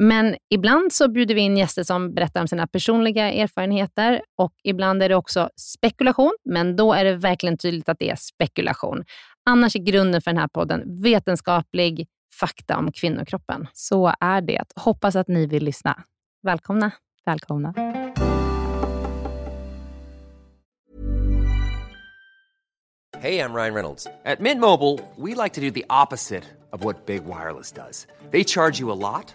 Men ibland så bjuder vi in gäster som berättar om sina personliga erfarenheter och ibland är det också spekulation, men då är det verkligen tydligt att det är spekulation. Annars är grunden för den här podden vetenskaplig fakta om kvinnokroppen. Så är det. Hoppas att ni vill lyssna. Välkomna. Välkomna. Hey, I'm Ryan Reynolds. At Mint Mobile, we like to do the opposite of what Big Wireless does. They charge you a lot,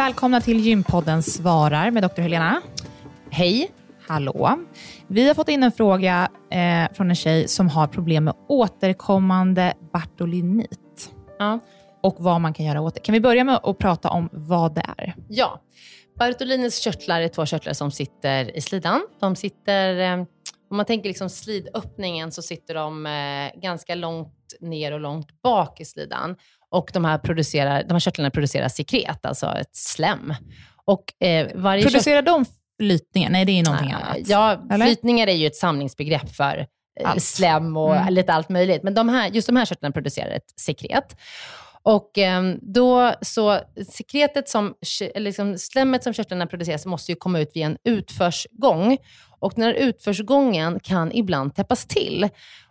Välkomna till Gympodden svarar med Dr. Helena. Hej. Hallå. Vi har fått in en fråga eh, från en tjej som har problem med återkommande bartolinit. Ja. Och vad man kan göra åt det. Kan vi börja med att prata om vad det är? Ja. Bartolinets körtlar är två körtlar som sitter i slidan. De sitter, eh, om man tänker liksom slidöppningen, så sitter de eh, ganska långt ner och långt bak i slidan. Och de här, producerar, de här körtlarna producerar sekret, alltså ett slem. Och, eh, varje producerar de flytningar? Nej, det är någonting annat. Ja, Eller? flytningar är ju ett samlingsbegrepp för eh, allt. slem och mm. lite allt möjligt. Men de här, just de här körtlarna producerar ett sekret. Och eh, då, så sekretet som, liksom slemmet som körtlarna producerar måste ju komma ut via en utförsgång. Och den här utförsgången kan ibland täppas till.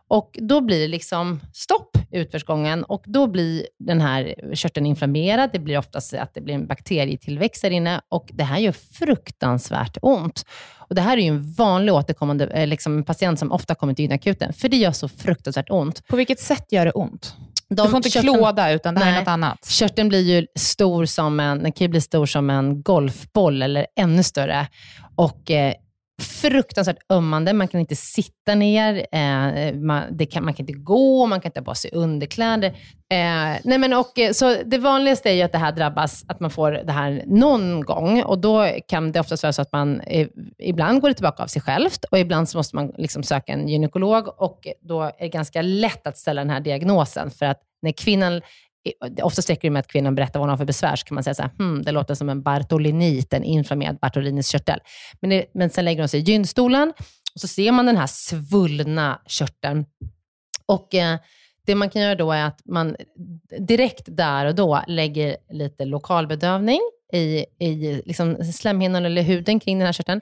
Och Då blir det liksom stopp utförsgången och då blir den här körteln inflammerad. Det blir oftast att det blir en bakterietillväxt där inne och det här gör fruktansvärt ont. Och Det här är ju en vanlig återkommande eh, liksom, patient som ofta kommer till gynakuten, för det gör så fruktansvärt ont. På vilket sätt gör det ont? De, du får inte körteln, klåda, utan det här är något annat. Körteln blir ju stor som en, den kan bli stor som en golfboll eller ännu större. Och eh, fruktansvärt ömmande. Man kan inte sitta ner, eh, man, det kan, man kan inte gå, man kan inte ha på sig underkläder. Eh, nej men och, eh, så det vanligaste är ju att det här drabbas, att man får det här någon gång. Och Då kan det oftast vara så att man eh, ibland går det tillbaka av sig självt och ibland så måste man liksom söka en gynekolog. Och Då är det ganska lätt att ställa den här diagnosen. För att när kvinnan Ofta räcker det med att kvinnan berättar vad hon har för besvär, så kan man säga så här, hmm, det låter som en bartolinit, en inflammerad bartoliniskörtel. Men, det, men sen lägger hon sig i gynstolen och så ser man den här svullna körteln. Och eh, det man kan göra då är att man direkt där och då lägger lite lokalbedövning i, i liksom slemhinnan eller huden kring den här körteln.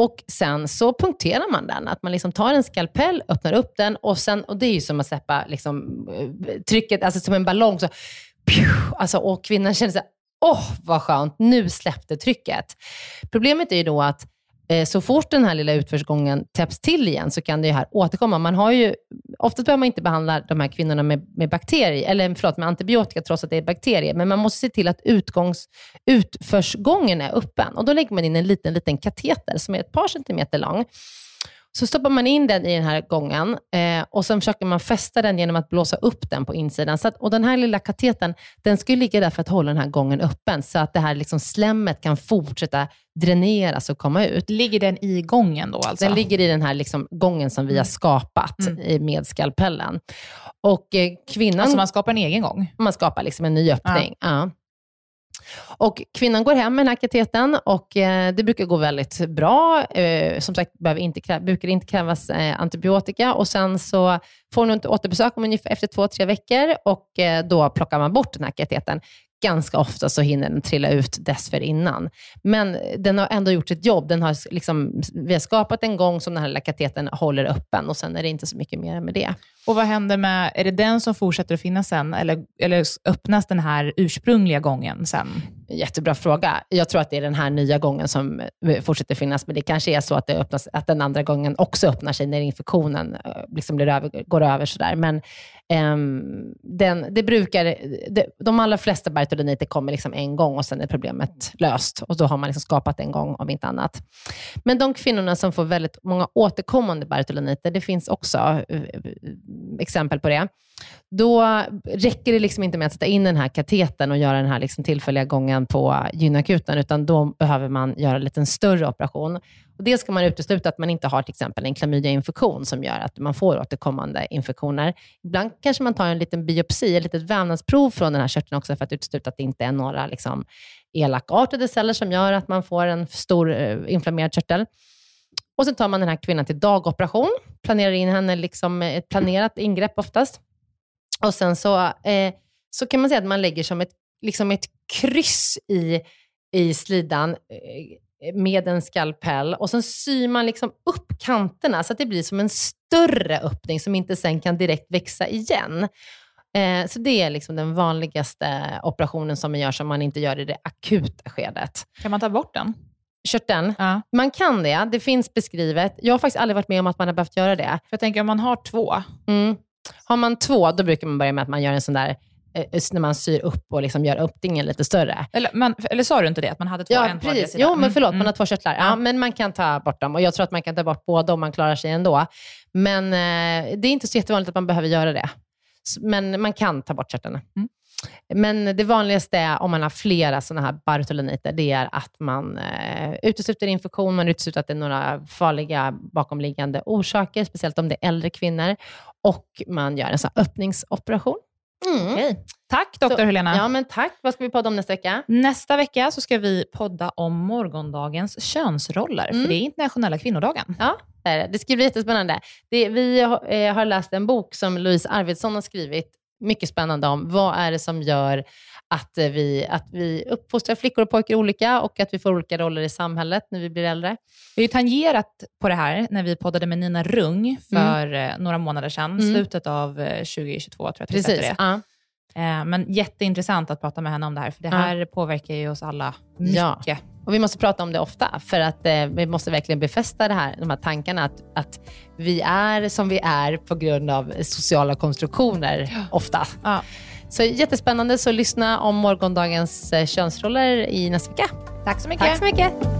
Och sen så punkterar man den. Att man liksom tar en skalpell, öppnar upp den och, sen, och det är ju som att släppa liksom, eh, trycket, alltså som en ballong. Så, alltså, och kvinnan känner sig åh oh, vad skönt, nu släppte trycket. Problemet är ju då att Eh, så fort den här lilla utförsgången täpps till igen så kan det här återkomma. Man har ju, oftast behöver man inte behandla de här kvinnorna med, med, bakterier, eller förlåt, med antibiotika trots att det är bakterier, men man måste se till att utgångs, utförsgången är öppen. Och Då lägger man in en liten, liten kateter som är ett par centimeter lång så stoppar man in den i den här gången eh, och sen försöker man fästa den genom att blåsa upp den på insidan. Så att, och Den här lilla kateten den ska ligga där för att hålla den här gången öppen, så att det här liksom slemmet kan fortsätta dräneras och komma ut. Ligger den i gången då? Alltså? Den ligger i den här liksom gången som vi har mm. skapat mm. med skalpellen. Och eh, kvinnan... Alltså man skapar en egen gång? Man skapar liksom en ny öppning. Ja. ja. Och kvinnan går hem med den här kateten och eh, det brukar gå väldigt bra. Eh, som sagt, behöver inte, brukar inte krävas eh, antibiotika och sen så får hon ett återbesök om ungefär efter två, tre veckor och eh, då plockar man bort den här kateten ganska ofta så hinner den trilla ut dessförinnan. Men den har ändå gjort sitt jobb. Den har liksom, vi har skapat en gång som den här lilla kateten håller öppen och sen är det inte så mycket mer med det. Och vad händer med, är det den som fortsätter att finnas sen eller, eller öppnas den här ursprungliga gången sen? Jättebra fråga. Jag tror att det är den här nya gången som eh, fortsätter finnas, men det kanske är så att, det öppnas, att den andra gången också öppnar sig när infektionen eh, liksom blir över, går över. Sådär. Men um, den, det brukar, det, de allra flesta Bertoliniter kommer liksom en gång och sen är problemet löst. Och Då har man liksom skapat en gång, om inte annat. Men de kvinnorna som får väldigt många återkommande Bertoliniter, det finns också uh, exempel på det. Då räcker det liksom inte med att sätta in den här kateten och göra den här liksom tillfälliga gången på gynakuten, utan då behöver man göra en lite större operation. Och dels ska man utesluta att man inte har till exempel en klamydiainfektion som gör att man får återkommande infektioner. Ibland kanske man tar en liten biopsi, ett litet vävnadsprov från den här körteln också för att utesluta att det inte är några liksom, elakartade celler som gör att man får en stor eh, inflammerad körtel. Och Sen tar man den här kvinnan till dagoperation, planerar in henne liksom ett planerat ingrepp oftast. Och Sen så, eh, så kan man säga att man lägger som ett, liksom ett kryss i, i slidan eh, med en skalpell och sen syr man liksom upp kanterna så att det blir som en större öppning som inte sen kan direkt växa igen. Eh, så det är liksom den vanligaste operationen som man gör som man inte gör i det akuta skedet. Kan man ta bort den? Körteln? Ja. Man kan det. Det finns beskrivet. Jag har faktiskt aldrig varit med om att man har behövt göra det. För jag tänker om man har två. Mm. Har man två, då brukar man börja med att man gör en sån där eh, när man syr upp och liksom gör öppningen lite större. Eller, man, eller sa du inte det, att man hade två? Ja, en precis. Jo, men förlåt, mm. man har två körtlar. Ja. ja. men man kan ta bort dem och jag tror att man kan ta bort båda om man klarar sig ändå. Men eh, det är inte så jättevanligt att man behöver göra det. Men man kan ta bort körtlarna. Mm. Men det vanligaste är, om man har flera sådana här bartoloniter, det är att man eh, utesluter infektion, man utesluter att det är några farliga bakomliggande orsaker, speciellt om det är äldre kvinnor, och man gör en sån öppningsoperation. Mm. Okay. Tack doktor Helena. Ja, men tack. Vad ska vi podda om nästa vecka? Nästa vecka så ska vi podda om morgondagens könsroller, mm. för det är internationella kvinnodagen. Ja, det ska bli jättespännande. Det, vi eh, har läst en bok som Louise Arvidsson har skrivit mycket spännande om vad är det som gör att vi, att vi uppfostrar flickor och pojkar olika och att vi får olika roller i samhället när vi blir äldre. Vi har ju tangerat på det här när vi poddade med Nina Rung mm. för mm. några månader sedan, mm. slutet av 2022 eh, tror jag att vi Precis, det. Ja. Eh, men jätteintressant att prata med henne om det här, för det här ja. påverkar ju oss alla mycket. Ja. Och vi måste prata om det ofta, för att eh, vi måste verkligen befästa det här, de här tankarna att, att vi är som vi är på grund av sociala konstruktioner ja. ofta. Ja. Så jättespännande, så lyssna om morgondagens eh, könsroller i nästa vecka. Tack så mycket. Tack så mycket.